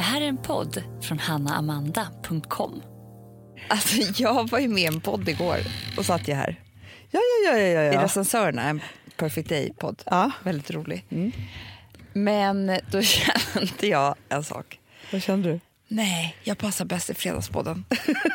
Det här är en podd från hannaamanda.com. Alltså, jag var ju med i en podd igår och satt jag här. Ja, ja, ja. ja, I ja. recensörerna, en Perfect Day-podd. Ja. Väldigt rolig. Men då kände jag en sak. Vad kände du? Nej, jag passar bäst i Fredagspodden.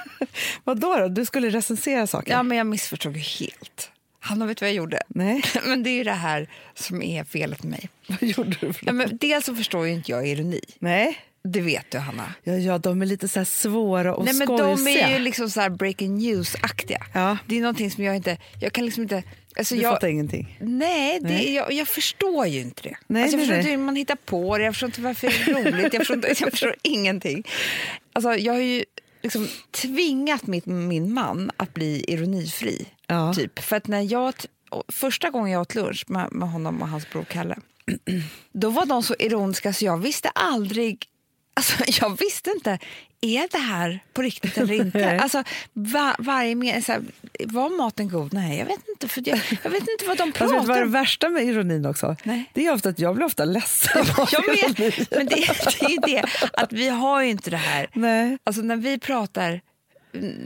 Vad då, då? Du skulle recensera saker? Ja, men jag missförstod ju helt. Hanna, vet du vad jag gjorde? Nej. Men det är ju det här som är felet med mig. Vad gjorde du? För Ja, men dels så förstår ju inte jag ironi. Nej. Det vet du, Hanna. Ja, ja, de är lite så svåra och Nej, men skojsiga. de är ju liksom så här breaking news-aktiga. Ja. Det är någonting som jag inte... Jag kan liksom inte... Alltså Du jag, fattar ingenting. Nej, det, Nej. Jag, jag förstår ju inte det. Nej, alltså, jag förstår nej. inte hur man hittar på det, jag förstår inte varför det är roligt, jag förstår, jag förstår ingenting. Alltså, jag har ju liksom tvingat mitt, min man att bli ironifri. Ja. Typ. För att när jag, första gången jag åt lunch med, med honom och hans bror Kalle, då var de så ironiska så jag visste aldrig Alltså, jag visste inte, är det här på riktigt eller inte? Alltså, va, varje så här, var maten god? Nej, jag vet inte. För jag, jag vet inte vad de Fast vet du vad pratar det om. värsta med ironin också? Nej. Det är ofta att jag blir ofta ledsen Jag vet, men det, det är ju det att vi har ju inte det här. Nej. Alltså när vi pratar,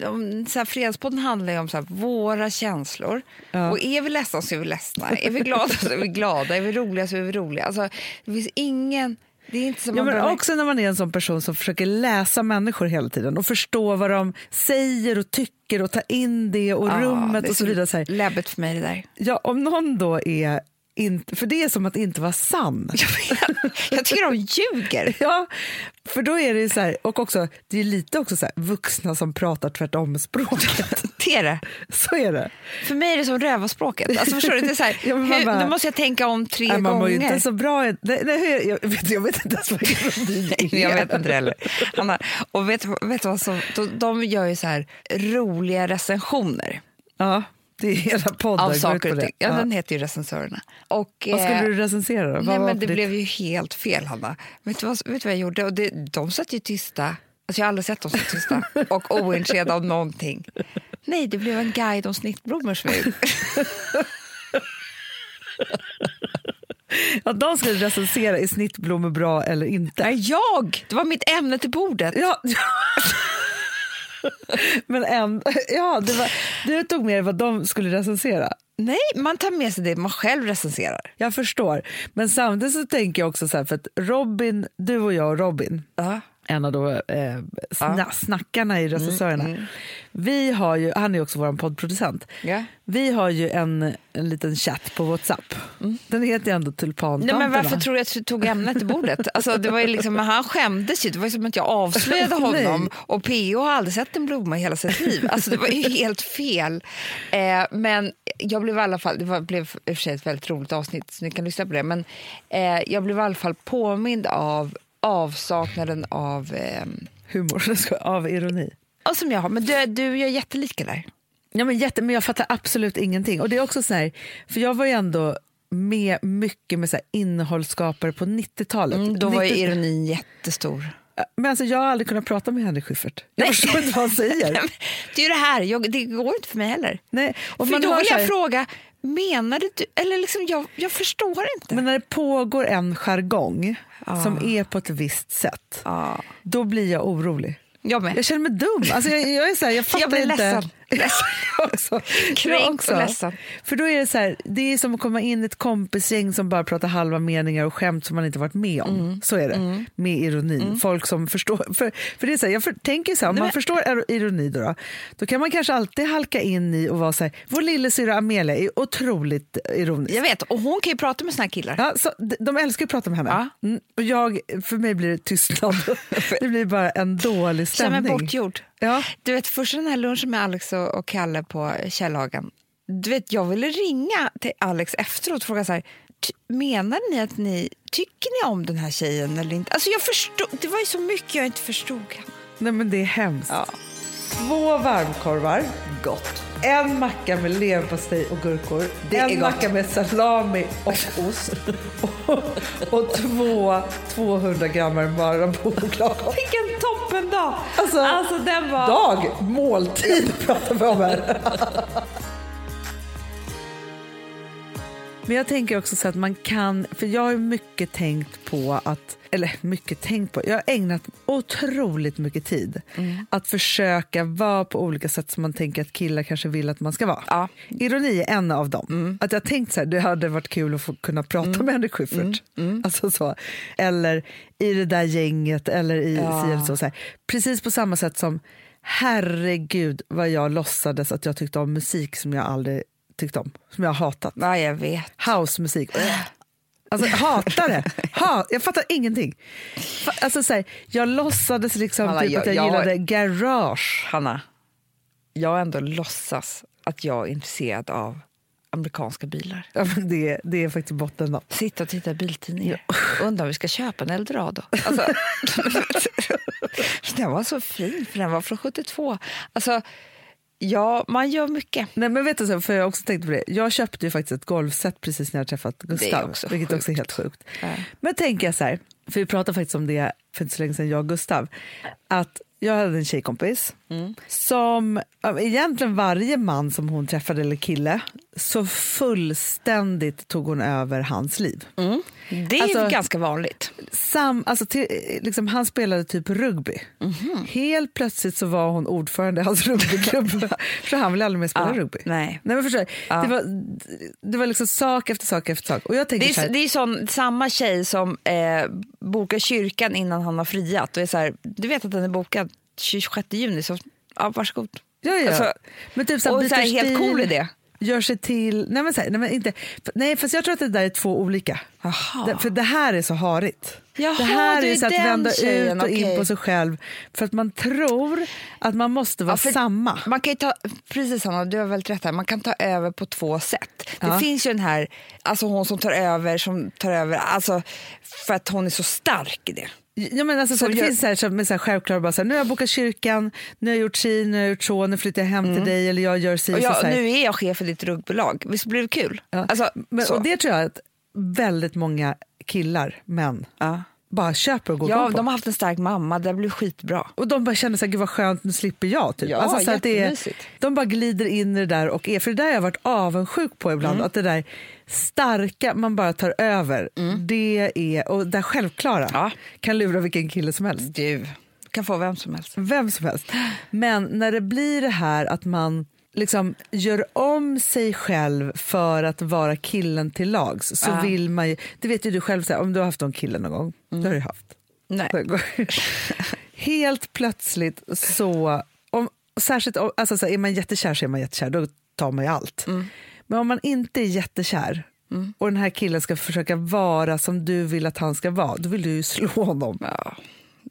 om, så här, Fredagspodden handlar ju om så här, våra känslor. Ja. Och är vi ledsna så är vi ledsna, är vi glada så är vi glada, är vi roliga så är vi roliga. Alltså, det finns ingen, det är inte som Ja, men också när man är en sån person som försöker läsa människor hela tiden och förstå vad de säger och tycker och ta in det och Ja, rummet det är och så vidare. Så här. läbbigt för mig det där. Ja, om någon då är inte, för det är som att inte vara sann. Jag, tycker de ljuger. Ja, för då är det så här, och också, det är lite också så här, vuxna som pratar tvärtom språket. Det är det. så är det. För mig är det som rövarspråket. Alltså förstår du? Det är så här, Ja, men man hur, bara- nu måste jag tänka om tre Nej, man mår ju gånger. inte så bra. Nej, nej, jag, vet, jag vet inte ens vad ironi är. Jag vet inte heller. Hanna, och vet, vet du vad som, de, de gör ju så här roliga recensioner Ja, det är hela podden. av saker och ting. Ja, Ja. Den heter ju Recensörerna. Och, Vad skulle eh, du recensera? Vad Nej, men det ditt- blev ju helt fel, Hanna. Vet du vad, vet du vad jag gjorde? Och det, de satt ju tysta. Alltså, jag har aldrig sett dem så tysta och ointresserade av någonting. Nej, det blev en guide om snittblommor som jag. Ja, de skulle recensera, är snittblommor bra eller inte? Nej, jag! Det var mitt ämne till bordet. Ja. Men en, ja, det var, du tog med dig vad de skulle recensera. Nej, man tar med sig det man själv recenserar. Jag förstår. Men samtidigt så tänker jag också så här, för att Robin, du och jag och Robin, Ja. En av då, eh, sna, snackarna i recensörerna, vi har ju, han är också vår poddproducent, Ja. vi har ju en, en liten chatt på Whatsapp. Den heter ju ändå Nej, Tulpantanterna. men varför tror du att du tog ämnet till bordet? Alltså, det var ju liksom, han skämdes ju. Det var som att jag avslöjade Nej. honom. Och PO har aldrig sett en blomma i hela sitt liv. Alltså, det var ju helt fel. Eh, men jag blev i alla fall, det var, blev i och för sig ett väldigt roligt avsnitt så ni kan lyssna på det. Men eh, jag blev i alla fall påmind av avsaknaden av, eh, Humor, av ironi. ja, som jag har. Men du, du gör jättelika där. Ja, men, jätte, men jag fattar absolut ingenting. Och det är också så här, för jag var ju ändå med mycket med så här innehållsskapare på 90-talet. Mm, då var ju 90 ironin jättestor. Men alltså, jag har aldrig kunnat prata med Henrik Schyffert. Jag Nej. förstår inte vad han säger. Det är ju det här, jag, det går inte för mig heller. Nej. Och För då vill jag här, fråga, menade du... Eller liksom, jag, jag förstår inte. men när det pågår en jargong Ah. som är på ett visst sätt, ja, då blir jag orolig. jag. Jag känner mig dum. Alltså, jag, jag, är så här, jag fattar Jag blir inte. ledsen. Ledsen. också. Kränkt och ledsen. För då är det så här, det är som att komma in i ett kompisgäng som bara pratar halva meningar och skämt som man inte varit med om. Mm. Så är det, med ironin. Folk som förstår. För, för det är så här, jag för, tänker så här, om Nej, man men- förstår iro- ironi då, då, då kan man kanske alltid halka in i och vara så här, vår lillasyrra Amelia är otroligt ironisk. Jag vet, och hon kan ju prata med såna här killar. Ja, så de, de älskar att prata med henne. Ja. Mm, och jag, för mig blir det tystnad. det blir bara en dålig Känner mig stämning. bortgjord. Ja. Du vet, första den här lunchen med Alex och, Kalle på Källhagen. Du vet, jag ville ringa till Alex efteråt och fråga så här, "Ty- menar ni att ni, tycker ni om den här tjejen eller inte? Alltså jag förstod, det var ju så mycket jag inte förstod. Nej men det är hemskt. Ja. Två varmkorvar, gott. En macka med leverpastej och gurkor. Det är en macka med salami och ost. och, och två 200 gram Marabou-choklad. Vilken toppendag! Alltså, Alltså den var... Dag, måltid pratar vi om här. Men jag tänker också så att man kan, för jag har mycket tänkt på att, eller mycket tänkt på, jag har ägnat otroligt mycket tid att försöka vara på olika sätt som man tänker att killar kanske vill att man ska vara. Ja. Ironi är en av dem. Att jag tänkt så här, det hade varit kul att få kunna prata med Henrik Schyffert. Alltså så. Eller i det där gänget eller i Ja. si eller så, så här. Precis på samma sätt som herregud vad jag låtsades att jag tyckte om musik som jag aldrig tyckt om, som jag har hatat. Ja, jag vet. Housemusik. Alltså hatar det. Ha, jag fattar ingenting. Alltså, så här, jag låtsades liksom Hanna, typ jag- att jag, jag gillade garage. Hanna, jag ändå låtsas att jag är intresserad av amerikanska bilar. Ja, men det, det är faktiskt botten då. Sitta och titta i biltidningar. Undrar om vi ska köpa en eldorado. Alltså, den var så fin, för den var från 72. Alltså, ja, man gör mycket. Nej, men vet du, för jag också tänkt på det. Jag köpte ju faktiskt ett golfset precis när jag träffat Gustav, också vilket också är sjukt. helt sjukt. Ja. Men tänker jag så här, för vi pratade faktiskt om det för inte så länge sedan, jag och Gustav, att jag hade en tjejkompis Mm. som, egentligen varje man som hon träffade eller kille, så fullständigt tog hon över hans liv. Det är Alltså- ganska vanligt. Sam, alltså till, liksom, han spelade typ rugby. Mhm. Helt plötsligt så var hon ordförande i hans rugbyklubb. för han ville aldrig mer spela Ja, rugby. nej. Nej, men förstår? Ja. det, var, det var liksom sak efter sak efter sak. Och jag Det så är, här, det är sån, samma tjej som eh, bokar kyrkan innan han har friat. Och är så här, du vet att den är bokad 26 juni, så ja, varsågod. ja, ja. alltså, men typ så här, och så här, helt cool idé. Gör sig till... Nej, men så här, nej, men inte, nej, fast jag tror att det där är två olika. Det, för det här är så harigt. Jaha, det här det är så att vända tjejen, ut och in okej. på sig själv för att man tror att man måste vara Ja, samma. Man kan ju ta, precis Hanna, du har väldigt rätt här, man kan ta över på två sätt. Det Ja. finns ju den här, alltså hon som tar över, som tar över, alltså för att hon är så stark i det. Ja, men alltså, så det gör- finns så här, som, med så här självklara, bara så här, nu har jag bokat kyrkan, nu har jag gjort si, nu har jag gjort så, nu flyttar jag hem till dig eller jag gör si. Och så, jag, så här. nu är jag chef för ditt ruggbolag, visst blir det kul? Ja. Alltså, men, så. och det tror jag att väldigt många killar, män, ja. bara köper och går ja, på. de har haft en stark mamma, det blir skitbra. Och de bara känner så här, gud vad skönt, nu slipper jag. Typ. Ja, alltså, så att det är, de bara glider in i det där och är, för det där har jag varit avundsjuk på ibland, Mm. att det där starka man bara tar över, det är, och det självklara Mm. Ja. kan lura vilken kille som helst. Du kan få vem som helst. Vem som helst. Men när det blir det här att man liksom gör om sig själv för att vara killen till lags så Ja. vill man ju, det vet ju du själv, så här, om du har haft någon kille någon gång, det har du haft. Nej. Helt plötsligt så, om, särskilt om- alltså så här, är man jättekär så är man jättekär, då tar man ju allt. Men om man inte är jättekär och den här killen ska försöka vara som du vill att han ska vara, då vill du ju slå honom. Ja,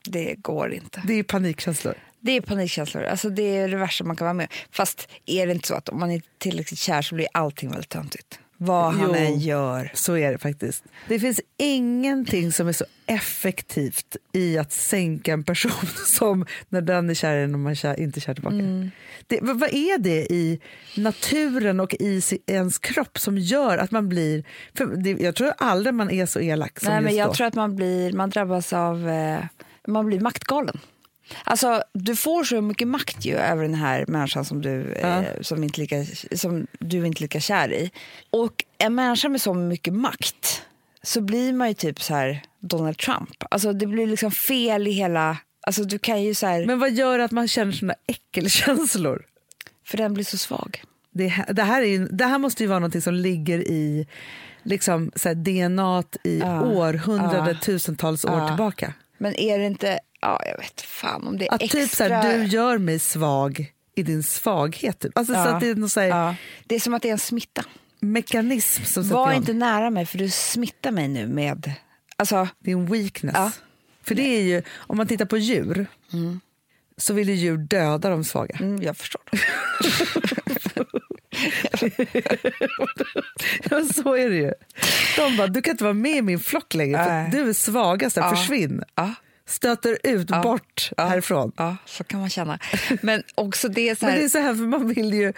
det går inte. Det är panikkänslor. Det är panikkänslor. Alltså det är det värsta man kan vara med Fast är det inte så att om man är tillräckligt kär så blir allting väldigt töntigt? Vad han Jo. än gör. Så är det faktiskt. Det finns ingenting som är så effektivt i att sänka en person som när den är kär i en och man är kär, inte är kär tillbaka. Mm. Det, vad är det i naturen och i ens kropp som gör att man blir... Det, jag tror aldrig man är så elak som Nej, men jag då. tror att man, blir, man drabbas av... Eh, man blir maktgalen. Alltså, du får så mycket makt ju över den här människan som du, Ja. eh, som inte lika, som du är inte lika kär i. Och en människa med så mycket makt så blir man ju typ så här Donald Trump. Alltså, det blir liksom fel i hela... Alltså, du kan ju så här, Men vad gör att man känner såna äckelkänslor? för den blir så svag. Det, här- det, här är det här måste ju vara något som ligger i liksom, så här, DNA i Ja. århundraden, Ja. tusentals år Ja. tillbaka. Men är det inte... Ja, jag vet fan om det är Att extra... typ så här, du gör mig svag i din svaghet. Typ. Alltså, så Ja. att det är så här ja, det är som att det är en smitta. mekanism som Var inte nära mig för du smittar mig nu med... Alltså, Det är en weakness. Ja. För det är ju, om man tittar på djur så vill ju djur döda de svaga. mm, jag förstår. Ja, så är det ju. De bara, du kan inte vara med i min flock längre för Nej. du är svagast. Ja. försvinn. Ja, Stöter ut, Ja. bort Ja. härifrån. ja, så kan man känna. Men också det är så Men här... det är så här, för man vill ju...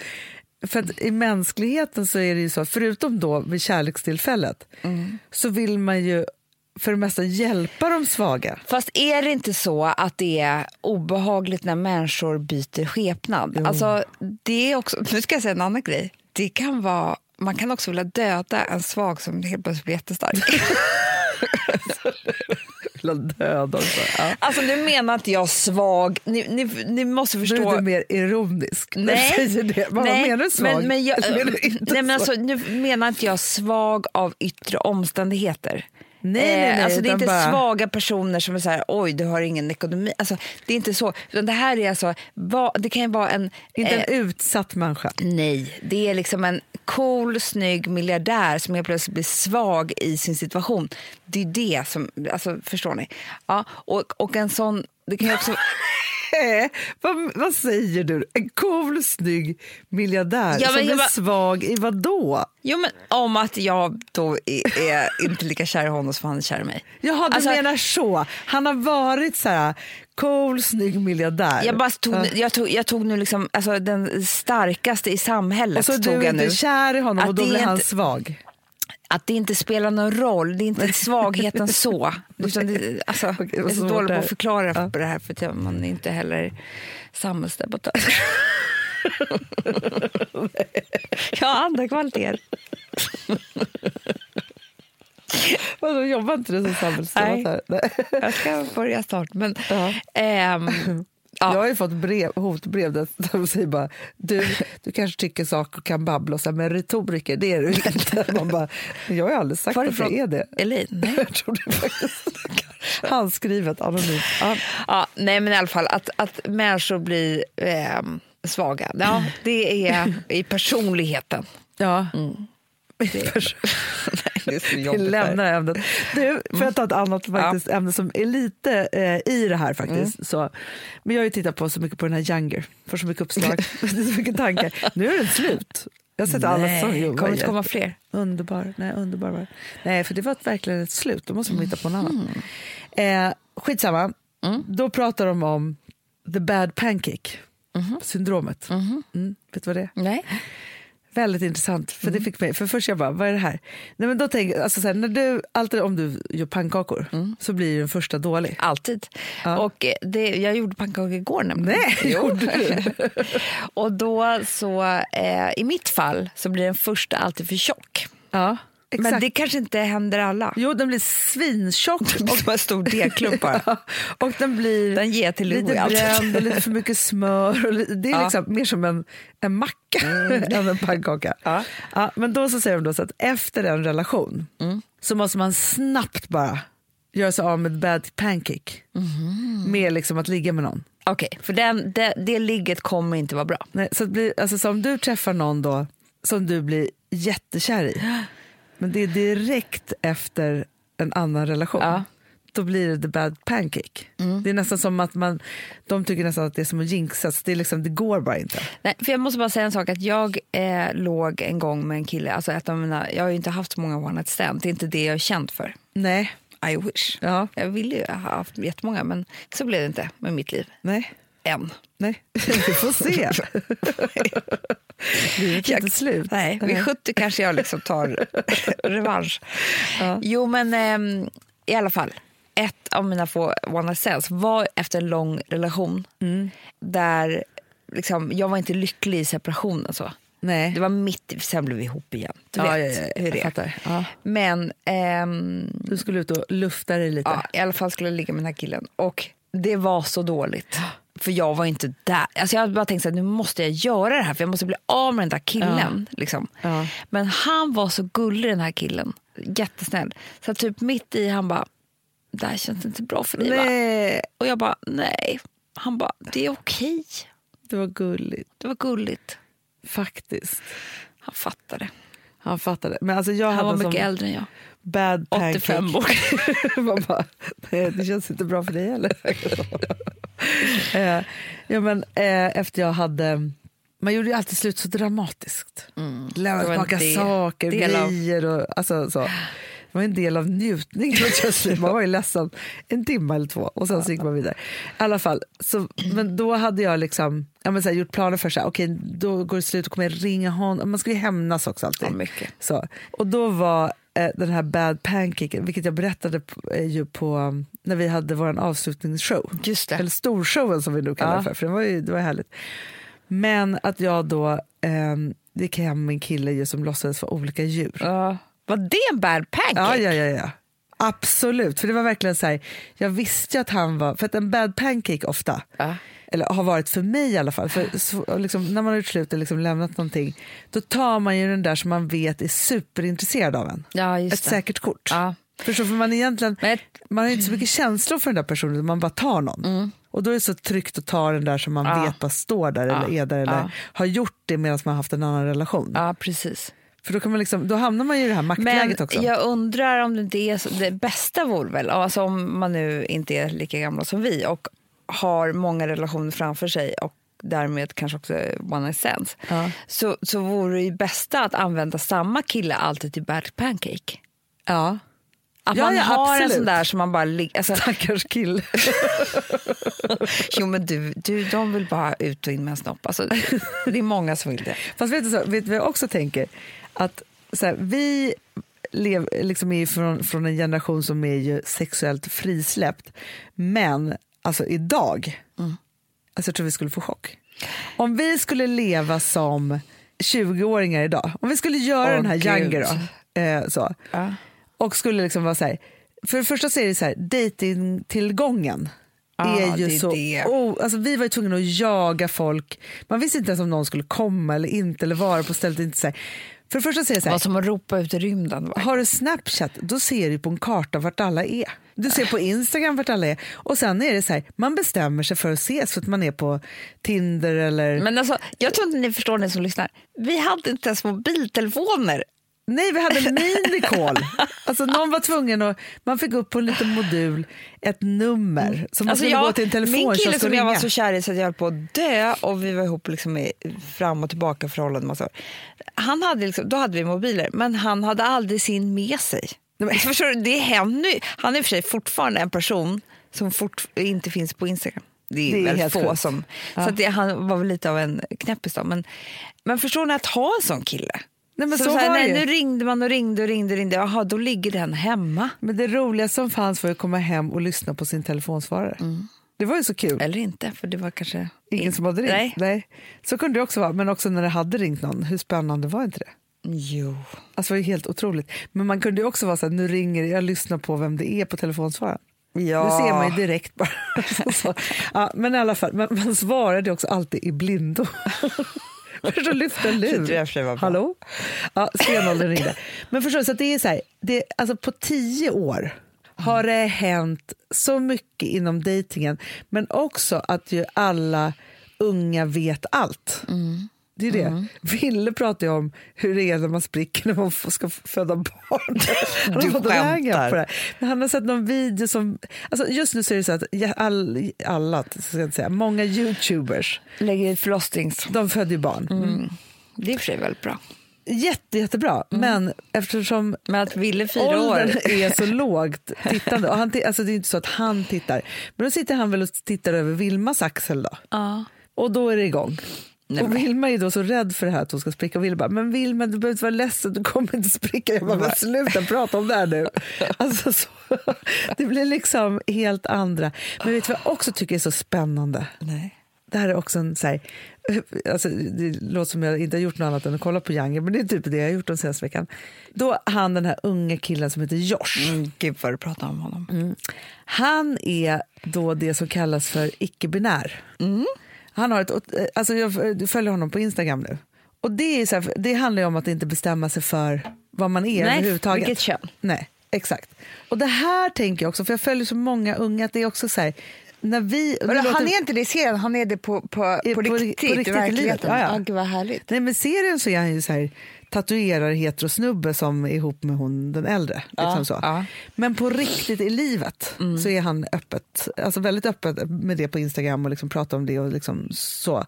För i mänskligheten så är det ju så, förutom då vid kärlekstillfället, Mm. så vill man ju för det mesta hjälpa de svaga. Fast är det inte så att det är obehagligt när människor byter skepnad? Alltså, det är också, nu ska jag säga en annan grej. Det kan vara man kan också vilja döda en svag som helt plötsligt blir jättestark. Vilja döda också. Ja. Alltså nu menar inte jag svag, ni, ni, ni måste Nu förstå. är du mer ironisk när Nej. du säger det. Vad Nej, menar du svag? Men, men jag, menar du nej, men alltså, nu menar inte jag svag av yttre omständigheter. Nej, nej, nej, alltså, det är inte bara- svaga personer som är så här, oj du har ingen ekonomi. Alltså, det är inte så. Utan det här är alltså, vad- det kan ju vara en... Inte eh, en utsatt människa. Nej, det är liksom en cool, snygg miljardär som helt plötsligt blir svag i sin situation. Det är det som, alltså förstår ni? Ja, och, och en sån, det kan också... Eh, vad, vad säger du? En cool, snygg miljardär Ja, som blir bara- svag i vad då? Jo men om att jag då är, är inte lika kär i honom som han är kär i mig. Jaha, du Alltså- menar så. Han har varit så här cool, snygg miljardär. Jag, bara tog, Ja. jag, tog, jag tog nu liksom, alltså, den starkaste i samhället. Och så är tog du jag inte nu. kär i honom Att och då blir är han inte- svag. Att det inte spelar någon roll, det är inte svagheten så. Utan det, alltså, Okej, jag är så dålig på att förklara Ja. det här för att man är inte heller samhällsdebattör. jag har andra kvaliteter. Vadå, jobbar inte du som samhällsdebattör? Nej. Jag ska börja snart. Men, Ja. ehm, ja. Jag har ju fått brev, hotbrev där de säger bara du, du kanske tycker saker och kan babbla, och så här, men retoriker det är du inte. Man bara, jag har ju aldrig sagt att Varifrån? jag är det. Elin? Nej. Jag tror det faktiskt. Handskrivet, anonymt. Ja. Ja, nej, men i alla fall att, att människor blir ehm, svaga. Ja, det är i personligheten. Ja. Nej, det Vi lämnar ämnet. Du, får jag ta ett annat faktiskt, ämne som är lite eh, i det här faktiskt. Så, men jag har ju tittat på så mycket på den här Younger, får så mycket uppslag, det så mycket tankar. Nu är den slut. Jag har sett alla säsonger. Kommer är- komma fler. Underbar. Nej, underbar var det. Nej, för det var ett- verkligen ett slut. Då måste man hitta på en annan. Eh, skitsamma. Då pratar de om the bad pancake syndromet. Mm, vet du vad det är? Nej. Väldigt intressant. För det fick mig, för först jag bara, vad är det här? Nej, men då jag- alltså så här, när du, alltid om du gör pannkakor så blir ju den första dålig. Alltid. Ja. Och eh, det, jag gjorde pannkakor igår nämligen. Nej, gjorde du? och då så, eh, i mitt fall, så blir den första alltid för tjock. Ja, exakt. Men det kanske inte händer alla. Jo, den blir svintjock. Och som en stor degklump bara. Och den blir Den ger till lite bränd och lite för mycket smör. Och det är Ja. liksom mer som en, en macka än en pannkaka. Ja. Ja, men då så säger de då så att efter en relation så måste man snabbt bara göra sig av med bad pancake. Med liksom att ligga med någon. Okej, för den, det, det ligget kommer inte vara bra. Nej, så, att bli, alltså, så om du träffar någon då som du blir jättekär i, men det är direkt efter en annan relation, Ja. då blir det the bad pancake. Det är nästan som att man, de tycker nästan att det är som att jinxas, det, är liksom, det går bara inte. Nej, för jag måste bara säga en sak. att Jag eh, låg en gång med en kille. Alltså ett av mina, jag har ju inte haft så många one night stand. Det är inte det jag är känd för. Nej, I wish. ja, Jag ville ju ha haft jättemånga, men så blev det inte med mitt liv. nej, Än. nej. Vi får se. Livet är inte slut. Nej, vid 70 kanske jag liksom tar revansch. Ja. Jo, men ehm, i alla fall. Ett av mina få one stands var efter en lång relation Mm. där liksom, jag var inte lycklig i separationen. Så. Nej. Det var mitt sen blev vi ihop igen. Du Ja, vet ja, ja, hur jag det är. Men ehm, Du skulle ut och lufta dig lite. ja, i alla fall skulle jag ligga med den här killen. Och det var så dåligt. För jag var inte där. Alltså jag hade bara tänkt att nu måste jag göra det här för jag måste bli av med den där killen. Liksom. Ja. Men han var så gullig den här killen. Jättesnäll. Så typ mitt i han bara, det här känns inte bra för dig va? Nej, Och jag bara, nej. Han bara, det är okej. det var gulligt. Det var gulligt. Faktiskt. Han fattade. Han fattade. Men alltså jag Han hade var mycket äldre än jag. bad pancake. 85 år. Man bara, nej, det känns inte bra för dig heller. eh, ja, men, eh, efter jag hade... Man gjorde ju alltid slut så dramatiskt. Mm. Det Lämna var tillbaka del- saker, del grejer och alltså, så. Det var en del av njutningen. Man var ju ledsen en timme eller två och sen så gick man vidare. I alla fall, så, men då hade jag liksom, ja, men så här, gjort planer för så här, okej, då går det slut, då kommer jag ringa honom. Man ska ju hämnas också alltid. Ja. Så. Och då var den här bad pancaken, vilket jag berättade på, eh, ju på um, när vi hade vår avslutningsshow. Just det. Eller storshowen som vi nu kallar Ja. för, för det var ju det var härligt. Men att jag då, det gick hem en kille ju som låtsades vara olika djur. Ja. Var det en bad pancake? Ja, ja, ja, ja. Absolut, för det var verkligen så här, jag visste ju att han var, för att en bad pancake ofta, Ja. Eller har varit för mig i alla fall, för så, liksom, när man har gjort slut och liksom lämnat någonting, då tar man ju den där som man vet är superintresserad av en. Ja, Ett det. säkert kort. Ja. Förstår, för man, egentligen, Men man har inte så mycket känslor för den där personen, man bara tar någon. Och då är det så tryggt att ta den där som man Mm. Ja. vet bara står där eller är där eller har gjort det medan man har haft en annan relation. ja, precis. För då, kan man liksom, då hamnar man ju i det här Men maktläget också. jag undrar om det inte är så, det bästa vore väl, alltså om man nu inte är lika gamla som vi och har många relationer framför sig och därmed kanske också one night stands, Ja. så, så vore det ju bästa att använda samma kille alltid till bad pancake. Ja. Att Ja, man ja, har en absolut. sån där som man bara ligger... Alltså, Stackars kille. jo men du, du, de vill bara ut och in med en snopp. Alltså, det är många som vill det. Fast vet du, så, vet du vad jag också tänker? Att så här, vi lev, liksom är från, från en generation som är ju sexuellt frisläppt. Men alltså idag, Mm. alltså jag tror vi skulle få chock. Om vi skulle leva som 20-åringar idag, om vi skulle göra Åh, den här Gud. Younger då, eh, så, Ja. och skulle liksom vara så här, för det första så är det så här, datingtillgången Ja, är ju det är så... det. Oh, alltså vi var ju tvungna att jaga folk. Man visste inte ens om någon skulle komma eller inte eller vara på stället. Inte så här. För det första det så här, som att ropa ut i rymden. va? har du Snapchat då ser du på en karta vart alla är. Du ser på Instagram vart alla är. Och sen är det så här, man bestämmer sig för att ses för att man är på Tinder eller... Men alltså, jag tror inte ni förstår ni som lyssnar. Vi hade inte ens mobiltelefoner. Nej, vi hade minicall. Alltså någon var tvungen att, man fick upp på en liten modul ett nummer som man Alltså skulle jag, gå till en telefon min kille som jag var så kär i så att jag höll på att dö och vi var ihop liksom i fram och tillbaka förhållanden. Massa år. Han hade liksom, då hade vi mobiler, men han hade aldrig sin med sig. Förstår du? Det händer. Han är i och för sig fortfarande en person som fort, inte finns på Instagram. Det är, Det är väl helt få sjukt. som... Ja. Så det, han var väl lite av en knäppis då. Men, men förstår ni att ha en sån kille? Nej, men så så här, nej, nu ringde man och ringde och ringde och ringde. Jaha, då ligger den hemma. Men det roliga som fanns var att komma hem och lyssna på sin telefonsvarare. Det var ju så kul. Eller inte, för det var kanske... Ingen som hade ringt. Nej. Så kunde det också vara, men också när det hade ringt någon. Hur spännande var inte det? Jo. Alltså det var ju helt otroligt. Men man kunde också vara så här, nu ringer jag lyssnar på vem det är på telefonsvararen. Ja. Det ser man ju direkt bara. så, ja, men i alla fall, man, man svarade också alltid i blindo. Först att lyfta en lur. Hallå? Ja, stenåldern ringde. Men förstår du, så det är så här, det, alltså på tio år har det hänt så mycket inom dejtingen men också att ju alla unga vet allt. Det är det. Ville pratar ju om hur det är när man spricker när man ska föda barn. Han Du skämtar. på det här. Men han har sett någon video som... Alltså just nu så är det så att all, alla, ska jag säga, många youtubers, Lägger i förlossnings... de föder ju barn. Det är i och för sig väldigt bra. Jätte, jättebra, men eftersom Men att Ville fyra år... åldern är så lågt tittande, och han, alltså det är inte så att han tittar, men då sitter han väl och tittar över Vilmas axel då. Ja. Och då är det igång. Nej, och Vilma är då så rädd för det här att hon ska spricka. Och Vilma bara, men Vilma du behöver inte vara ledsen, du kommer inte spricka. Jag bara, men sluta prata om det här nu. Alltså, så, det blir liksom helt andra. Men vet du vad jag också tycker är så spännande? Nej. Det här är också en så här, alltså, det låter som jag inte har gjort något annat än att kolla på Younger, men det är typ det jag har gjort den senaste veckan. Då han den här unga killen som heter Josh. Mm, gud vad du pratar om honom. Han är då det som kallas för icke-binär. Han har ett, alltså jag följer honom på Instagram nu. Och det, är så här, det handlar ju om att inte bestämma sig för vad man är Nej, överhuvudtaget. vilket kön. Nej, exakt. Och det här tänker jag också, för jag följer så många unga, att det är också så här, när vi... Men låter- han är inte det i serien, han är det på, på, Eh, på, på ri- riktigt, på riktigt i verkligheten. ja, ja. Ja, gud vad härligt. Nej, men serien så är han ju så här tatuerar heterosnubbe som är ihop med hon den äldre. Liksom så. ja. Men på riktigt i livet så är han öppet, alltså väldigt öppet med det på Instagram och liksom pratar om det och liksom så.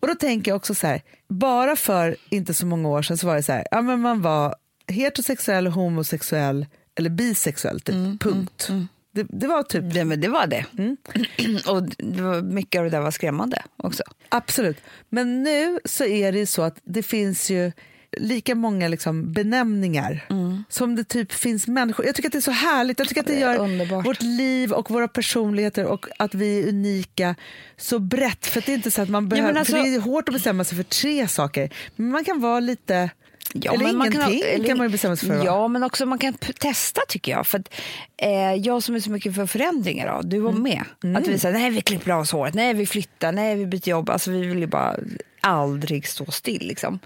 Och då tänker jag också så här, bara för inte så många år sedan så var det så här, ja men man var heterosexuell, homosexuell eller bisexuell, typ, punkt. Det, det var typ Det, men det var det. Och det var, mycket av det där var skrämmande också. Absolut. Men nu så är det ju så att det finns ju lika många liksom benämningar som det typ finns människor. Jag tycker att det är så härligt. Jag tycker att det gör underbart. vårt liv och våra personligheter och att vi är unika så brett. För det är inte så att man behöver, men alltså- det är hårt att bestämma sig för tre saker. Men man kan vara lite, Ja, eller men man ingenting kan, eller- man ju bestämma sig för. Ja, men också man kan testa tycker jag. För att, eh, jag som är så mycket för förändringar, då, du var Mm. med. Att vi säger nej vi klipper av oss håret, nej vi flyttar, nej vi byter jobb. Alltså vi vill ju bara aldrig stå still. Liksom.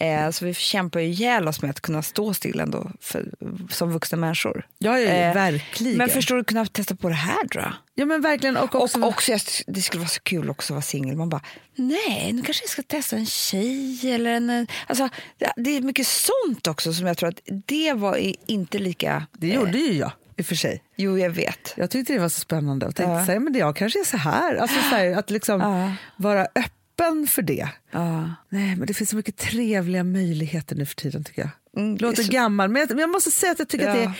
Eh, så vi kämpar ju ihjäl oss med att kunna stå still ändå för, som vuxna människor. Ja, ja, ja, Eh, verkligen. Men förstår du kunna testa på det här jag. Ja men verkligen. Och också, Och också, det skulle vara så kul också att vara singel. Man bara, nej, nu kanske jag ska testa en tjej eller en... Alltså, det- är mycket sånt också som jag tror att det var inte lika... det gjorde ju jag i och för sig. Jo, jag vet. Jag tyckte det var så spännande och tänkte Ja. så här, men det, jag kanske är så här. Alltså, så här att liksom Ja. vara öppen för det. Ja. Nej, men det finns så mycket trevliga möjligheter nu för tiden tycker jag. Mm, låter så- gammal, men jag, men jag måste säga att jag tycker att Ja. det,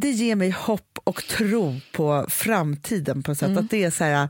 det ger mig hopp och tro på framtiden på ett sätt. Mm. Att det är så här,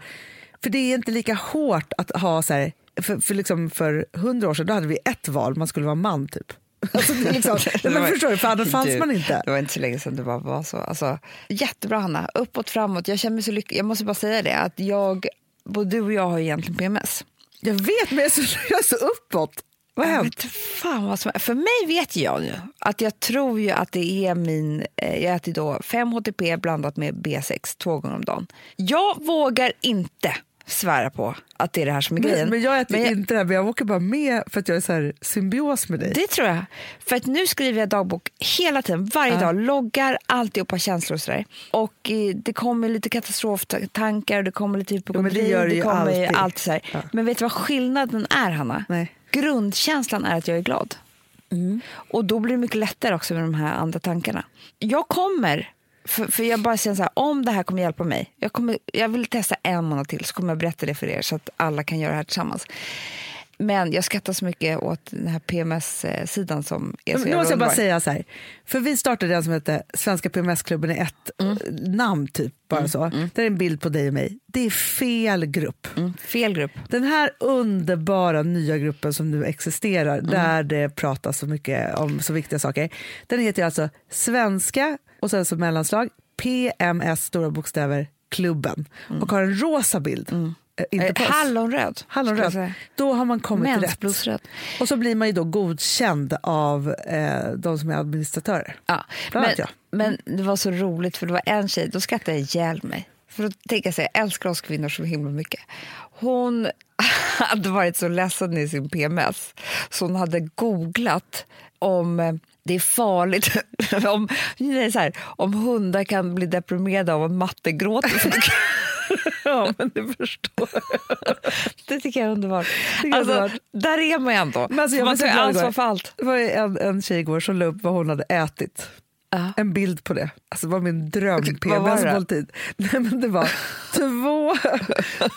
för det är inte lika hårt att ha så här, för, för, liksom för hundra år sedan då hade vi ett val, man skulle vara man typ. Alltså, det liksom, Det men var- förstår du, för annars fanns Du, man inte. Det var inte så länge sedan det bara var så. Alltså, jättebra, Hanna. Uppåt, framåt. Jag känner mig så lycklig. Jag måste bara säga det, att jag, både du och jag har egentligen PMS. Jag vet, men jag är så, jag är så uppåt. Vad har hänt? fan vad som För mig vet jag nu att jag tror ju att det är min... Eh, jag äter då 5 HTP blandat med B6 två gånger om dagen. Jag vågar inte svära på att det är det här som är grejen. Men, jag äter Men jag- inte det här, men jag åker bara med för att jag är så här symbios med dig. Det tror jag. För att nu skriver jag dagbok hela tiden, varje Ja. dag, loggar alltihopa känslor och sådär. Och eh, det kommer lite katastroftankar, det kommer lite hypokondri, det gör det ju kommer alltid. allt så här. Ja. Men vet du vad skillnaden är, Hanna? Nej. Grundkänslan är att jag är glad. Mm. Och då blir det mycket lättare också med de här andra tankarna. Jag kommer, för, för jag bara känner så här, om det här kommer hjälpa mig, jag, kommer, jag vill testa en månad till så kommer jag berätta det för er så att alla kan göra det här tillsammans. Men jag skrattar så mycket åt den här PMS-sidan som är så Nu måste jag bara säga så här, för vi startade den som heter Svenska PMS-klubben i ett Mm. eh, namn typ, bara så. Det är en bild på dig och mig. Det är fel grupp. Mm, fel grupp. Den här underbara nya gruppen som nu existerar, Mm. där det pratas så mycket om så viktiga saker, den heter alltså Svenska och sen så mellanslag PMS, stora bokstäver, klubben och har en rosa bild. Eh, Inte oss. hallonröd. Hallonröd. Då har man kommit rätt. Mensblodröd. Och så blir man ju då godkänd av eh, de som är administratörer. Ja. Bland Men, jag. men det var så roligt för det var en tjej, då skrattade jag ihjäl mig. För jag så här, jag älskar oss kvinnor så himla mycket. Hon hade varit så ledsen i sin PMS så hon hade googlat om eh, det är farligt om, nej, så här, om hundar kan bli deprimerade av att matte gråter. Ja, men du förstår. Det tycker jag är underbart. jag Alltså, underbart. där är man ju ändå. Men alltså, jag man tar ansvar för allt. Det var en, en tjej igår som la upp vad hon hade ätit. Ja. En bild på det. Alltså det var min dröm Vad var det? PMS-måltid. Nej, men det var två,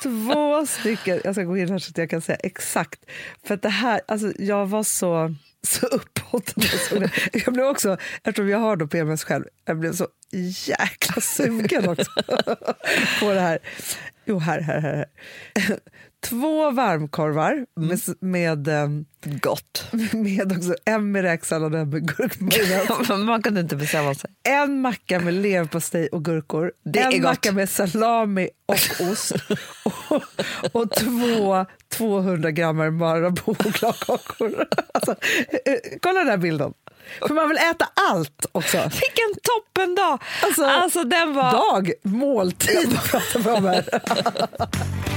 två stycken, jag ska gå in här så att jag kan säga exakt. För att det här, alltså jag var så, så uppåt. Jag blev också, eftersom jag har då PMS själv, jag blev så jäkla sugen också på det här. Jo, här, här, här. Två varmkorvar med, med, ehm, Gott. med också en med räksallad och en med gurkmajonnäs. man kunde inte bestämma sig. En macka med leverpastej och gurkor, Det en macka med salami och ost och, och två 200 grammar Marabou-chokladkakor. Alltså, eh, kolla den här bilden. För man vill äta allt också. Vilken toppendag! Alltså, Alltså, den var... Dag, måltid pratar vi om här.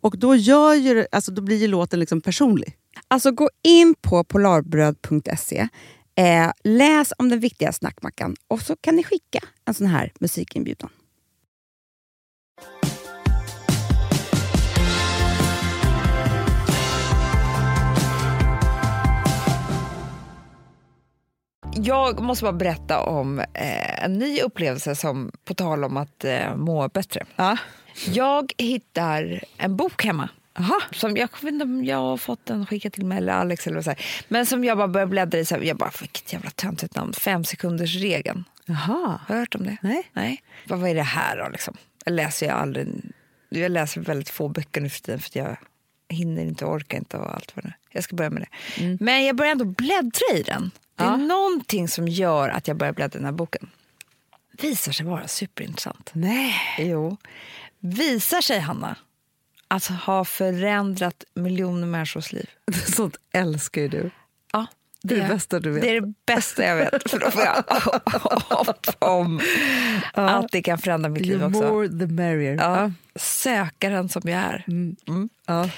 Och då, gör ju, alltså, då blir ju låten liksom personlig. Alltså gå in på polarbröd.se, eh, läs om den viktiga snackmackan och så kan ni skicka en sån här musikinbjudan. Jag måste bara berätta om eh, en ny upplevelse som på tal om att eh, må bättre. Jag hittar en bok hemma. Som jag vet inte om jag har fått den skickad till mig eller Alex eller så här. Men som jag bara börjar bläddra i. Så här, jag bara, vilket jävla töntigt namn. Fem sekunders regeln. Jaha. Har du hört om det? Nej. Nej. Vad, vad är det här då liksom? Jag läser jag aldrig. Jag läser väldigt få böcker nu för tiden för jag hinner inte och orkar inte och allt vad det är. Jag ska börja med det. Men jag börjar ändå bläddra i den. Det är någonting som gör att jag börjar bläddra i den här boken. Visar sig vara superintressant. Nej. Jo. Visar sig, Hanna, att ha förändrat miljoner människors liv. Sånt älskar ju du. Ja, Det är det bästa du vet. Det är det bästa jag vet. För då får jag hopp om att det kan förändra mitt liv The också. more the merrier. Ja, sökaren som jag är. Mm. Ja.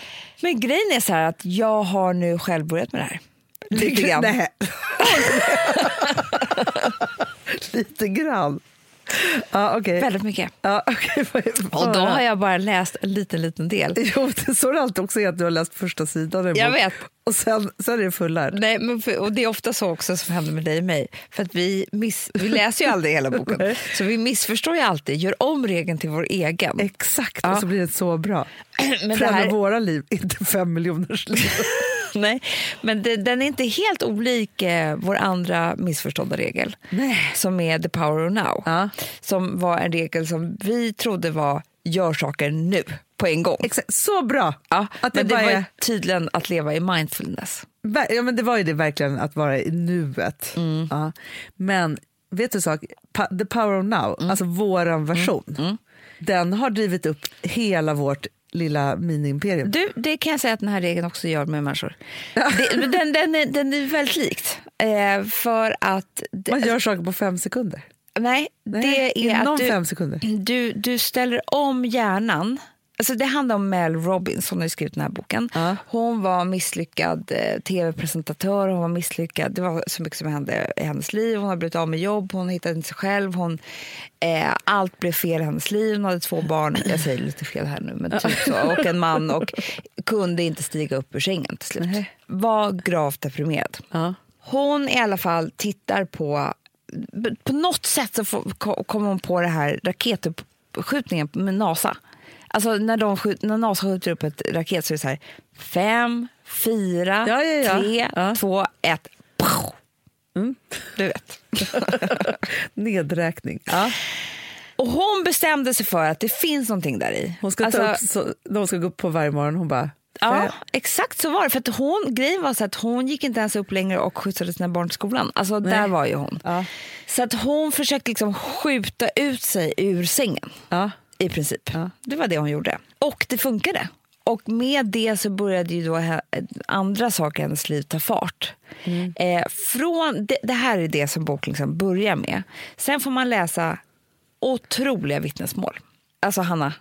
Men grejen är så här att jag har nu själv börjat med det här. Lite grann. Lite grann. Ja, okej. Väldigt mycket. Ja, okej. Och då har jag bara läst en liten, liten del. Jo, det står alltid också att du har läst första sidan. Jag vet. Och sen, sen är det fullärd. Nej, men för, och det är ofta så också som händer med dig och mig. För att vi, miss, vi läser ju aldrig hela boken. Så vi missförstår ju alltid, gör om regeln till vår egen. Exakt, Ja. och så blir det så bra. Men det Främja här, våra liv, inte fem miljoners liv. nej, men det, den är inte helt olik eh, vår andra missförstådda regel. Nej. Som är the power of now. Ja. Som var en regel som vi trodde var gör saker nu, på en gång. Exakt, så bra! Ja, Att det men det var är- tydligen att leva i mindfulness. Ja, men det var ju det verkligen, att vara i nuet. Mm. Ja. Men vet du en sak? Pa- The power of now, Mm. alltså våran version, den har drivit upp hela vårt lilla mini-imperium. Du, det kan jag säga att den här regeln också gör med människor. Det, den, den, är, den är väldigt likt. Eh, för att... Det, Man gör saker på fem sekunder. nej, Nej, det är att du, du, du ställer om hjärnan. Alltså det handlar om Mel Robbins, hon har skrivit den här boken. Ja. Hon var misslyckad eh, tv-presentatör, hon var misslyckad. Det var så mycket som hände i hennes liv. Hon har blivit av med jobb, hon hittade inte sig själv. Hon, eh, allt blev fel i hennes liv. Hon hade två barn, jag säger lite fel här nu, men typ så, och en man och kunde inte stiga upp ur sängen till slut. Nej. Var gravt deprimerad. Ja. Hon i alla fall tittar på... På något sätt så får, kommer hon på det här raketuppskjutningen med NASA. Alltså när, de skjut, när NASA skjuter upp ett raket så är det så här fem, fyra, Ja, ja, ja. tre, två, ett. Pow! Mm. Du vet. Nedräkning. Och hon bestämde sig för att det finns någonting där i. Hon ska, Alltså, ta upp, så, när hon ska gå upp på varje morgon, hon bara... Ja, exakt så var det. För att hon, grejen var så att hon gick inte ens upp längre och skjutsade sina barn till skolan. Alltså där var ju hon. Ja. Så att hon försökte liksom skjuta ut sig ur sängen. Ja. I princip. Ja. Det var det hon gjorde. Och det funkade. Och med det så började ju då andra saker i hennes liv ta fart. Mm. Eh, från, det, det här är det som boken liksom börjar med. Sen får man läsa otroliga vittnesmål. Alltså Hanna,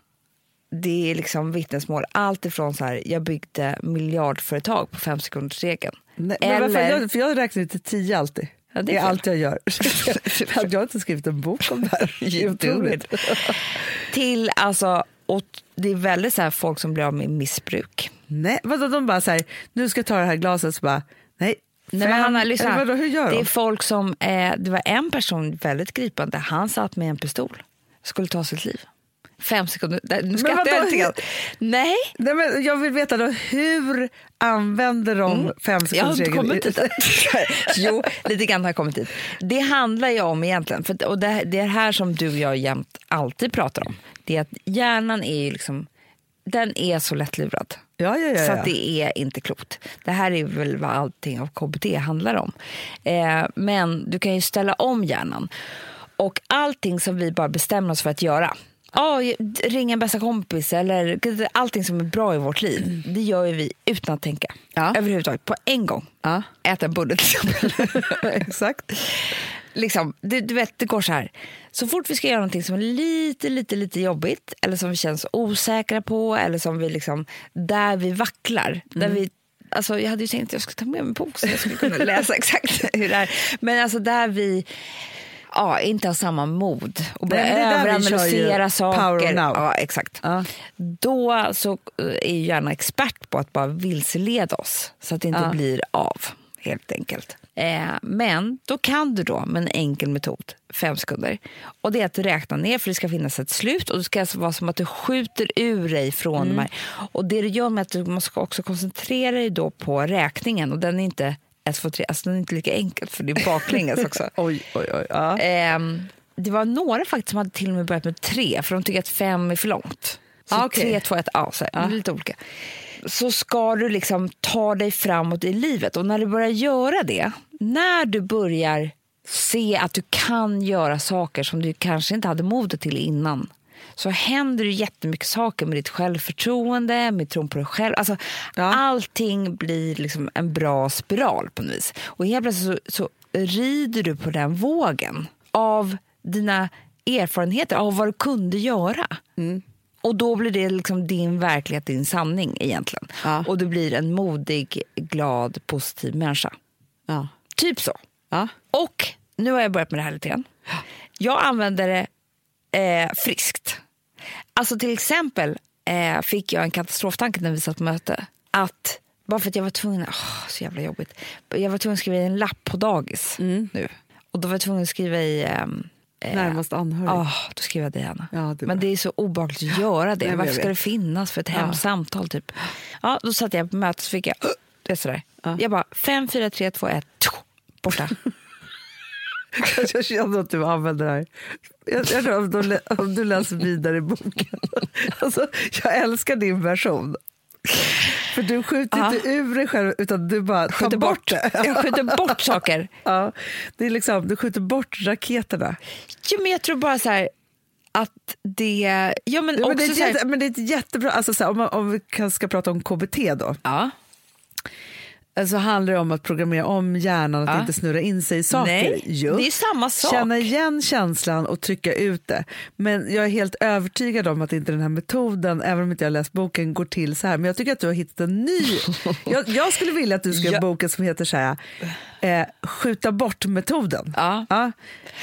det är liksom vittnesmål. Allt ifrån så här, jag byggde miljardföretag på fem sekunders regeln. Nej, men varför, jag, för jag räknar till tio alltid. Ja, det det är är allt jag gör. Hade jag inte skrivit en bok om det här? Otroligt. till alltså, och det är väldigt så här folk som blir av med missbruk. Nej, vadå, de bara så här, nu ska jag ta det här glaset, så bara, nej. Nej, men Hanna, lyssna. vadå, hur gör det de? är folk som, eh, det var en person väldigt gripande, han satt med en pistol, skulle ta sitt liv. Fem sekunder, nu skrattar jag lite grann. Nej, Nej, men jag vill veta då, hur använder de fem Mm. jag har inte kommit dit. jo, lite grann har jag kommit dit. Det handlar ju om egentligen, för, och det, det är här som du och jag jämt alltid pratar om, det är att hjärnan är ju liksom, den är så lättlurad. Ja, ja, ja. Så det är inte klokt. Det här är väl vad allting av KBT handlar om. Eh, men du kan ju ställa om hjärnan. Och allting som vi bara bestämmer oss för att göra. Ja, ringa en bästa kompis eller allting som är bra i vårt liv. Det gör ju vi utan att tänka. Ja. Överhuvudtaget, på en gång. Ja. Äta en bulle till exempel. Exakt. liksom, det, du vet, det går så här. Så fort vi ska göra någonting som är lite, lite, lite jobbigt eller som vi känns osäkra på eller som vi liksom, där vi vacklar. Där Mm. vi, alltså, jag hade ju tänkt att jag skulle ta med mig en bok så jag skulle kunna läsa exakt hur det är. Men alltså där vi ja, inte har samma mod och börjar överanalysera saker. Ja, exakt. Ja. Då så eh, är ju gärna expert på att bara vilseleda oss så att det inte Ja. blir av, helt enkelt. Eh, men då kan du då med en enkel metod, fem sekunder, och det är att räkna ner för det ska finnas ett slut och det ska alltså vara som att du skjuter ur dig från Mm. de här. Och det du gör med att du måste också koncentrera dig då på räkningen och den är inte 1, 2, 3, alltså den är inte lika enkel för det är baklänges också. Oj, oj, oj. Ja. Ehm, det var några faktiskt som hade till och med börjat med tre för de tycker att fem är för långt. Så Ah, okej. tre, två, ett, ja, så här, det är lite olika. Så ska du liksom ta dig framåt i livet och när du börjar göra det, när du börjar se att du kan göra saker som du kanske inte hade modet till innan så händer det jättemycket saker med ditt självförtroende, med tron på dig själv. Alltså, Allting blir liksom en bra spiral på något vis. Och helt plötsligt så, så rider du på den vågen av dina erfarenheter, av vad du kunde göra. Och då blir det liksom din verklighet, din sanning egentligen. Ja. Och du blir en modig, glad, positiv människa. Ja. Typ så. Ja. Och nu har jag börjat med det här lite grann. Jag använder det eh, friskt. Alltså till exempel eh, fick jag en katastroftanke när vi satt på möte. Att, bara för att jag var tvungen, åh, så jävla jobbigt. Jag var tvungen att skriva i en lapp på dagis nu. Och då var jag tvungen att skriva i ehm, eh, Närmast anhörig. Ja, då skrev jag det. Ja, det men det är så obehagligt att göra det. Nej, Varför ska det finnas för ett hemskt samtal? Typ? Ja, då satt jag på mötet så fick jag det är sådär. Ja. Jag bara, 5, 4, 3, 2, 1, borta. Jag känner att du använder det här. Jag, jag tror om du, om du läser vidare i boken. Alltså, jag älskar din version. För du skjuter Ja. inte ur dig själv utan du bara tar Skjuter bort, bort. det. Jag skjuter bort saker. Ja, det är liksom, du skjuter bort raketerna. Jo, men jag tror bara så här att det... Ja, men Ja, men, det är ett här, men det är ett jättebra, alltså, så här, om, man, om vi ska prata om KBT då, ja. Så handlar det om att programmera om hjärnan att Ja. inte snurra in sig i saker. Nej, Jo. det är samma sak. Känna igen känslan och trycka ut det. Men jag är helt övertygad om att inte den här metoden, även om inte jag läst boken, går till så här. Men jag tycker att du har hittat en ny. jag, jag skulle vilja att du skrev Ja. boken som heter så här, eh, skjuta bort-metoden. Ja.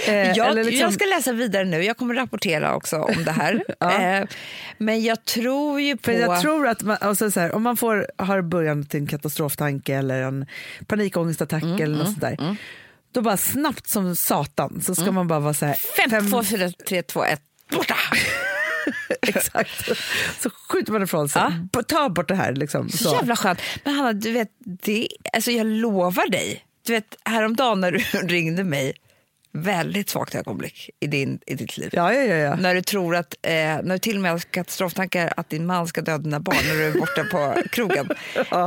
Eh, Jag, liksom- jag ska läsa vidare nu. Jag kommer rapportera också om det här. Ja. eh, men jag tror ju på... För jag tror att man, alltså så här, om man får, har början till en katastroftanke eller en panikångestattack Mm, eller något sånt där, då bara snabbt som satan så ska man bara vara så här... 5, 2, 4, 3, 2, 1, borta! Exakt. Så skjuter man ifrån sig. B- Ta bort det här. Liksom, Så så. jävla skönt. Men Hanna, du vet, det, alltså jag lovar dig. Du vet, häromdagen när du ringde mig, väldigt svagt ögonblick i, din, i ditt liv. Ja, ja, ja. ja. När du tror att, eh, när du till och med har katastroftankar att din man ska döda dina barn när du är borta på krogen.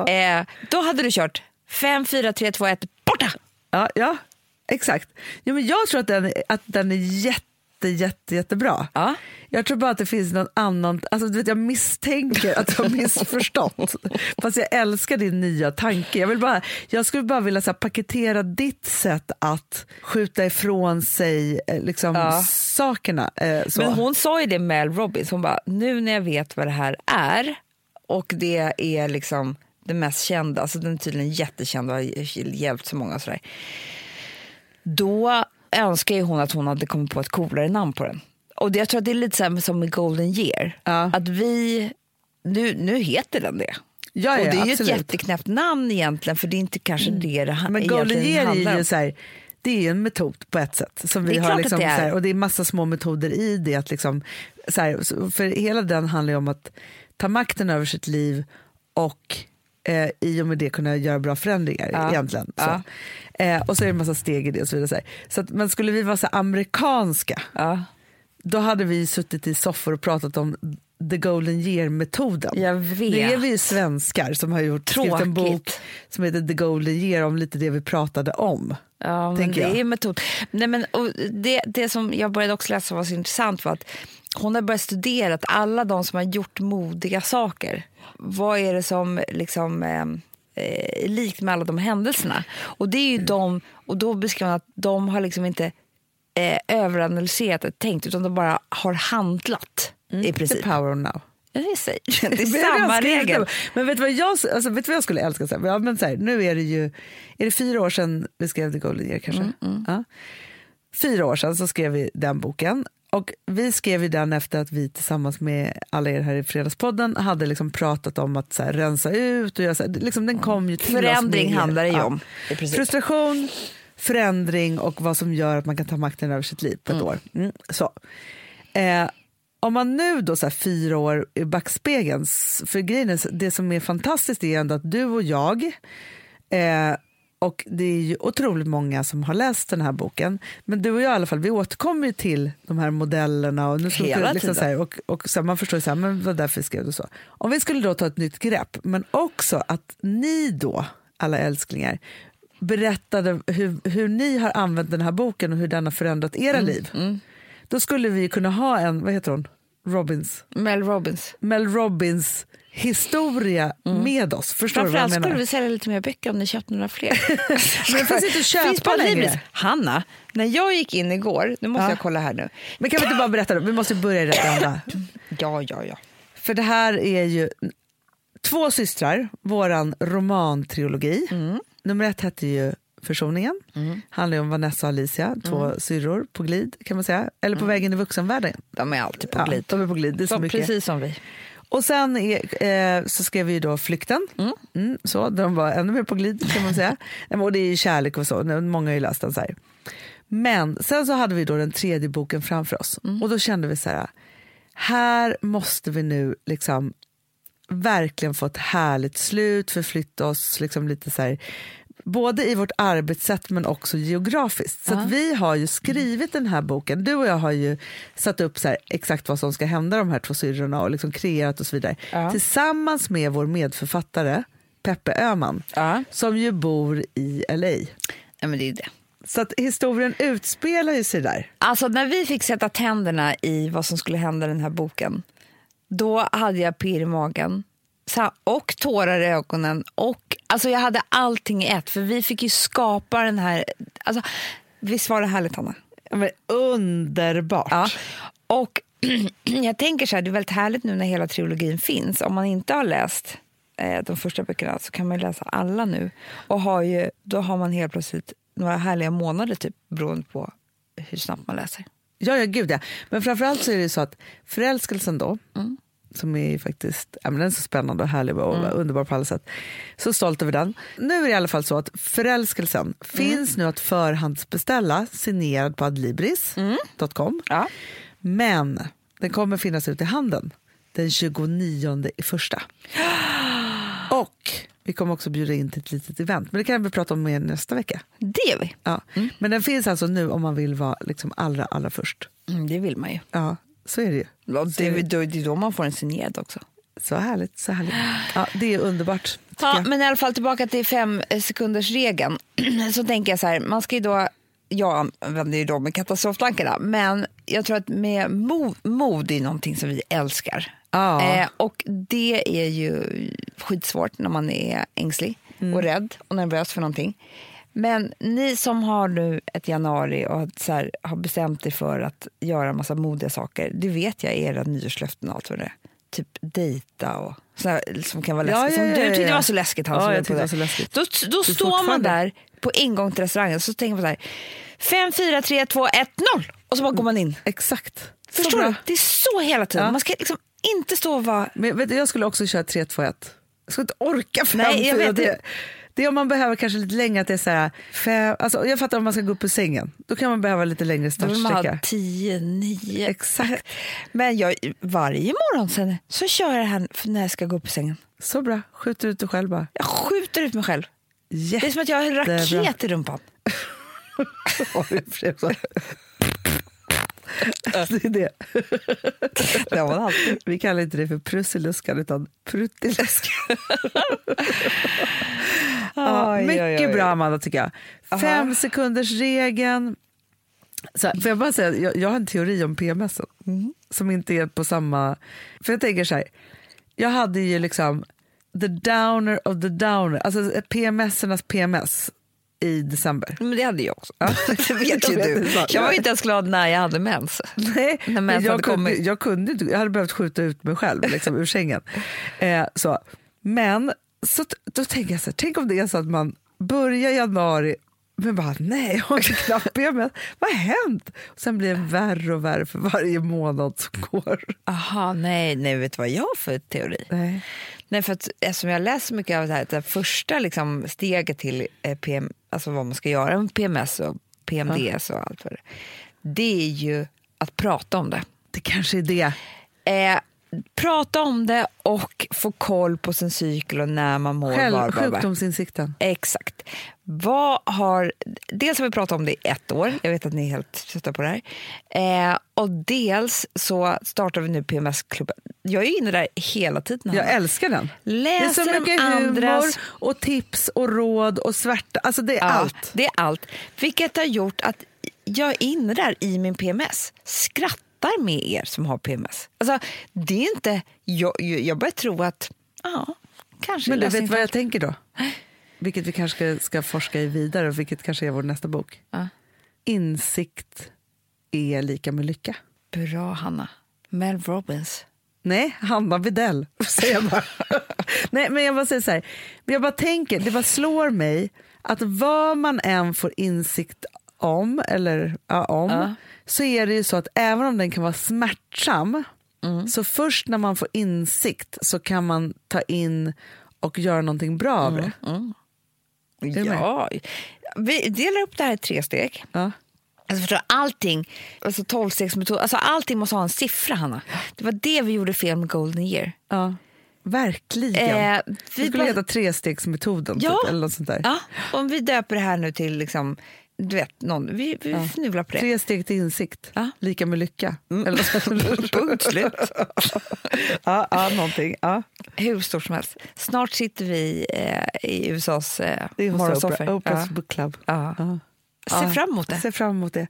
eh, då hade du kört 5, 4, 3, 2, 1, borta! ja, ja. Exakt. Ja, men jag tror att den, att den är jätte, jätte, jättebra. Ja. Jag tror bara att det finns någon annan... Alltså, du vet, jag misstänker att du har missförstått. Fast jag älskar din nya tanke. Jag, vill bara, jag skulle bara vilja så här, paketera ditt sätt att skjuta ifrån sig eh, liksom, Ja. sakerna. Eh. Men hon sa ju det Mel Robbins, hon bara, nu när jag vet vad det här är och det är liksom det mest kända, alltså den är tydligen jättekänd och har hjälpt så många och sådär. Då önskar ju hon att hon hade kommit på ett coolare namn på den. Och det, jag tror att det är lite så här som med Golden year, Ja. att vi, nu, nu heter den det. Ja, ja, och det är ju ett jätteknäppt namn egentligen för det är inte kanske det det ha- Men Golden Year är ju så här, det är ju en metod på ett sätt. Som vi Det har liksom, det här, och det är massa små metoder i det. Att liksom, så här, för hela den handlar ju om att ta makten över sitt liv och eh, i och med det kunna göra bra förändringar Ja. egentligen. Så. Ja. Eh, och så är det en massa steg i det och så vidare. Så, att, men skulle vi vara så amerikanska Ja. då hade vi suttit i soffor och pratat om the golden year-metoden. Nu är vi svenskar som har gjort, skrivit en bok som heter the golden year om lite det vi pratade om. Ja, men det jag. är metod. Nej, men, och det, det som jag började också läsa var så intressant var att hon har börjat studera att alla de som har gjort modiga saker, vad är det som liksom, eh, eh, är likt med alla de händelserna? Och det är ju de, och då beskriver hon att de har liksom inte eh, överanalyserat och tänkt utan de bara har handlat i The princip. power of now. Ja, Det säger det är jag samma regel. Men vet du vad jag, alltså, vet vad jag skulle älska? Så här, ja, men så här, nu är det ju är det fyra år sedan vi skrev The Golden Year kanske. Mm, Ja. Fyra år sedan så skrev vi den boken. Och vi skrev ju den efter att vi tillsammans med alla er här i Fredagspodden hade liksom pratat om att så här, rensa ut och göra så här, liksom, den kom ju till oss Förändring med handlar det ju Ja. om. Princip. Frustration, förändring och vad som gör att man kan ta makten över sitt liv på ett år. Mm, så. Eh, om man nu då så här fyra år i backspegeln, för grejen är, det som är fantastiskt är ändå att du och jag eh, och det är ju otroligt många som har läst den här boken. Men du och jag i alla fall, vi återkommer ju till de här modellerna. Och nu Hela liksom så här, och, och så här, man förstår så här, men vad därför skrev du så. Om vi skulle då ta ett nytt grepp, men också att ni då, alla älsklingar, berättade hur, hur ni har använt den här boken och hur den har förändrat era Mm, liv. Då skulle vi kunna ha en, vad heter hon, Robbins, Mel Robbins. Mel Robbins historia med oss. Förstår du vad jag menar? skulle vi sälja lite mer böcker om ni köpte några fler. Men det finns inte att köpa Finns längre. Hanna, när jag gick in igår, nu måste Ja. jag kolla här nu. Men kan vi inte bara berätta då? Vi måste börja i rätt ända. Ja, ja, ja. För det här är ju två systrar, våran romantrilogi. Mm. Nummer ett hette ju försoningen. handlar ju om Vanessa och Alicia, två syrror på glid kan man säga. Eller på väg in i vuxenvärlden. De är alltid på Ja, glid. de är på glid. Det är så Så, mycket. precis som vi. Och sen är, eh, så skrev vi ju då Flykten. Mm, så, de var ännu mer på glid kan man säga. Och det är ju kärlek och så, många har ju läst den så här. Men sen så hade vi då den tredje boken framför oss och då kände vi så här, här måste vi nu liksom verkligen få ett härligt slut, förflytta oss liksom lite så här, både i vårt arbetssätt men också geografiskt. Så att vi har ju skrivit den här boken, du och jag har ju satt upp så här, exakt vad som ska hända de här två syrrorna och liksom kreerat och så vidare. Ja. Tillsammans med vår medförfattare Peppe Öhman Ja. som ju bor i LA. Nej, men det är det. Så att historien utspelar ju sig där. Alltså när vi fick sätta tänderna i vad som skulle hända i den här boken, då hade jag pirr i magen så- och tårar i ögonen. Och, alltså jag hade allting i ett, för vi fick ju skapa den här... Alltså, visst var det härligt, Hanna? Men underbart. Ja. Och jag tänker så här, det är väldigt härligt nu när hela trilogin finns. Om man inte har läst eh, de första böckerna så kan man ju läsa alla nu. Och har ju, då har man helt plötsligt några härliga månader typ, beroende på hur snabbt man läser. Ja, ja, gud ja. Men framförallt så är det så att förälskelsen då, Mm. Som är faktiskt ja, men den är så spännande och härlig och Mm. underbar på alla sätt. Så stolt över den. Nu är det i alla fall så att förälskelsen Mm. finns nu att förhandsbeställa signerad på adlibris.com. Ja. Men den kommer finnas ute i handeln den 29 i första. Och vi kommer också bjuda in till ett litet event, men det kan vi prata om mer nästa vecka. Det gör vi. Ja. Men den finns alltså nu om man vill vara liksom allra, allra först. Mm, det vill man ju. Ja, så är det ju. Ja, Det är, då, det är då man får en signerad också. Så härligt, så härligt. Ja, det är underbart. Ja, men i alla fall tillbaka till fem eh, sekunders regeln. Så tänker jag så här, man ska ju då, jag använder ju då med katastroftankarna, men jag tror att med mod, mod är någonting som vi älskar. Ja. Eh, och det är ju skitsvårt när man är ängslig och rädd och nervös för någonting. Men ni som har nu ett januari och så här, har bestämt er för att göra en massa modiga saker, det vet jag är era nyårslöften och allt vad det är. Typ dejta och så här, som kan vara Ja, läskigt. ja, som ja, du ja, tyckte ja. var så läskigt. Han Ja, som jag tyckte det var så läskigt. Då, då står man där på ingång till restaurangen så tänker man så här 5, 4, 3, 2, 1, 0 och så bara går man in. Exakt. Förstår du? Det är så hela tiden. Ja. Man ska liksom inte stå och vara... Men vet du, jag skulle också köra 3, 2, 1. Jag skulle inte orka fem, Nej, jag fyra, vet tre. Det. Det är om man behöver kanske lite längre, att det är så här, fem, alltså jag fattar om man ska gå upp ur sängen. Då kan man behöva lite längre Då vill man ha startsträcka. 10, 9. Exakt. Men jag, varje morgon sen så kör jag det här när jag ska gå upp i sängen. Så bra, skjuter ut dig själv bara. Jag skjuter ut mig själv. Det Jätte... är som att jag har en raket i rumpan. det är det. Det har man alltid. Vi kallar inte det för prussiluskan utan pruttiluskan. ja, Oj, mycket oj, oj. bra Amanda tycker jag. Fem sekunders regeln. Så här, jag bara säga, jag, jag har en teori om PMS som inte är på samma... För jag tänker så här, jag hade ju liksom the downer of the downer, alltså PMS-ernas PMS i december. Men det hade jag också. Det vet ju du. Jag var inte ens glad när jag hade mens. Nej, När men mensen jag, hade kunde, kommit. jag kunde inte, jag hade behövt skjuta ut mig själv liksom, ur sängen. Eh, så. Men så, då tänker jag så här, tänk om det är så att man börjar januari men bara nej, jag har inte knappt PMS. Vad har hänt? Och sen blir det värre och värre för varje månad som går. Aha, nej, nej, vet du vad jag har för teori? Nej. Nej, för att, eftersom jag läser mycket av det här, det första liksom, steget till eh, PM, alltså vad man ska göra med PMS och PMDS och allt vad det det är ju att prata om det. Det kanske är det. Eh, prata om det och få koll på sin cykel och när man mår. Själv, var, sjukdomsinsikten. Exakt. Vad har, dels har vi pratat om det i ett år, jag vet att ni är helt trötta på det här. Eh, och dels så startar vi nu PMS-klubben. Jag är inne där hela tiden. Jag Hanna. älskar den. Det är Läser så mycket andras humor och tips och råd och svärta. Alltså det är Ja, allt. Det är allt. Vilket har gjort att jag är inne där i min PMS. Skrattar med er som har PMS. Alltså, det är inte... Jag, jag börjar tro att... Ja, kanske Men du vet vad jag tänker då? Vilket vi kanske ska, ska forska i vidare och vilket kanske är vår nästa bok. Ja. Insikt är lika med lycka. Bra, Hanna. Mel Robbins. Nej, Hanna Widell, säger jag bara. Nej, men jag bara säger så här. Men jag bara tänker, det bara slår mig att vad man än får insikt om, eller ja, om Ja. Så är det ju så att även om den kan vara smärtsam, Mm. så först när man får insikt så kan man ta in och göra någonting bra av det. du med? Ja. Vi delar upp det här i tre steg. Ja. Alltså förstår, allting, alltså tolvstegsmetod, alltså allting måste ha en siffra, Hanna. Det var det vi gjorde fel med Golden year. Ja, verkligen. Eh, det vi skulle bara- heta trestegsmetoden Ja. typ, eller något sånt där. Ja, om vi döper det här nu till liksom, du vet, någon, vi, vi fnular på det. Tre steg till insikt, Ja. lika med lycka. Eller något sånt. Punkt slut. ja, ja, någonting. Ja. Hur stort som helst. Snart sitter vi eh, i USAs eh, morgonsoffor. Oprah, Oprahs Ja. book club. Ja. Ja. Se fram emot det. Ser fram emot det.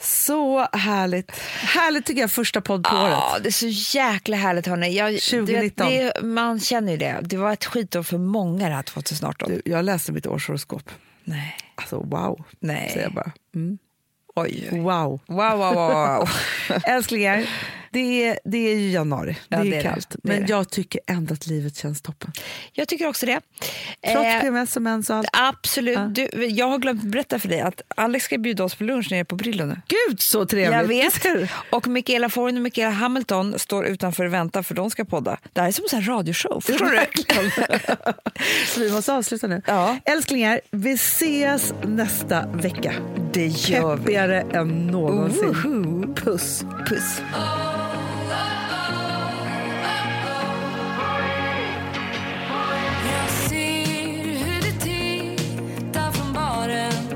Så härligt. Härligt tycker jag, första podd på Ja, året. det är så jäkla härligt. Hörni. Jag, du 2019. Vet, det, man känner ju det. Det var ett skitår för många det här 2018. Du, jag läste mitt årshoroskop. Nej. Alltså wow, Nej. säger jag bara. Mm. Oj. Wow, wow, wow. wow. Älsklingar, det är, det är ju januari. Det Ja, är det är kallt. Det Men jag tycker ändå att livet känns toppen. Jag tycker också det. Trots Eh, PMS och mens och allt. Absolut. Du, jag har glömt berätta för dig att Alex ska bjuda oss på lunch nere på Brillo nu. Gud så trevligt! Jag vet. Och Michaela Forn och Michaela Hamilton står utanför och väntar för de ska podda. Det här är som en radioshow. Förstår du? Så vi måste avsluta nu. Ja. Älsklingar, vi ses nästa vecka. Det gör vi. Peppigare än någonsin. Woho. Puss. Puss. Från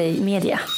Producerat Media.